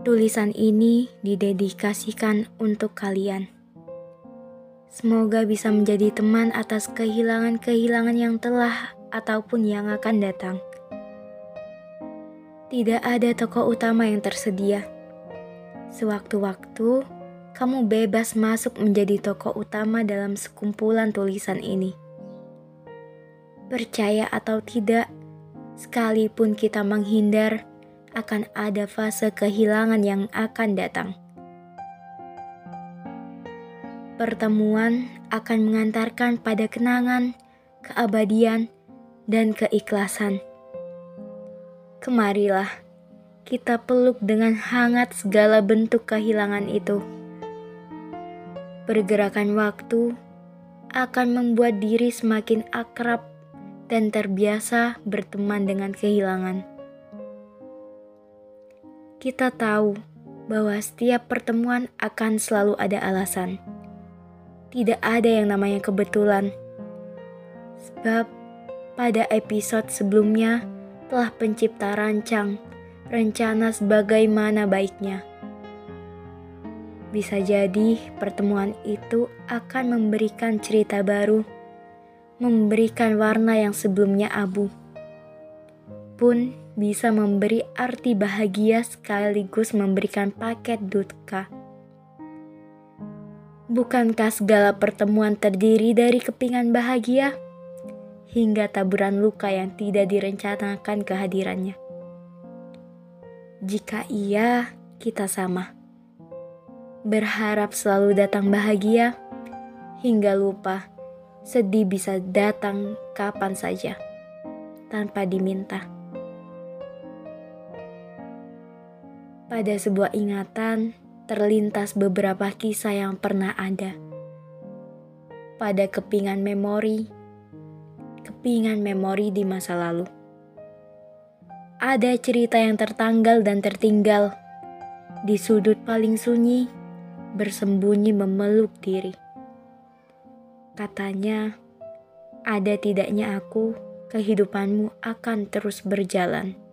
Tulisan ini didedikasikan untuk kalian. Semoga bisa menjadi teman atas kehilangan-kehilangan yang telah ataupun yang akan datang. Tidak ada tokoh utama yang tersedia. Sewaktu-waktu, kamu bebas masuk menjadi tokoh utama dalam sekumpulan tulisan ini. Percaya atau tidak, sekalipun kita menghindar, akan ada fase kehilangan yang akan datang. Pertemuan akan mengantarkan pada kenangan, keabadian, dan keikhlasan. Kemarilah kita peluk dengan hangat segala bentuk kehilangan itu. Pergerakan waktu akan membuat diri semakin akrab dan terbiasa berteman dengan kehilangan. Kita tahu bahwa setiap pertemuan akan selalu ada alasan. Tidak ada yang namanya kebetulan. Sebab pada episode sebelumnya telah pencipta rancang rencana sebagaimana baiknya. Bisa jadi pertemuan itu akan memberikan cerita baru memberikan warna yang sebelumnya abu, pun bisa memberi arti bahagia sekaligus memberikan paket dutka. Bukankah segala pertemuan terdiri dari kepingan bahagia hingga taburan luka yang tidak direncanakan kehadirannya? Jika iya, kita sama. Berharap selalu datang bahagia hingga lupa sedih bisa datang kapan saja tanpa diminta. Pada sebuah ingatan terlintas beberapa kisah yang pernah ada. Pada kepingan memori, kepingan memori di masa lalu. Ada cerita yang tertanggal dan tertinggal di sudut paling sunyi, bersembunyi memeluk diri. Katanya, ada tidaknya aku, kehidupanmu akan terus berjalan.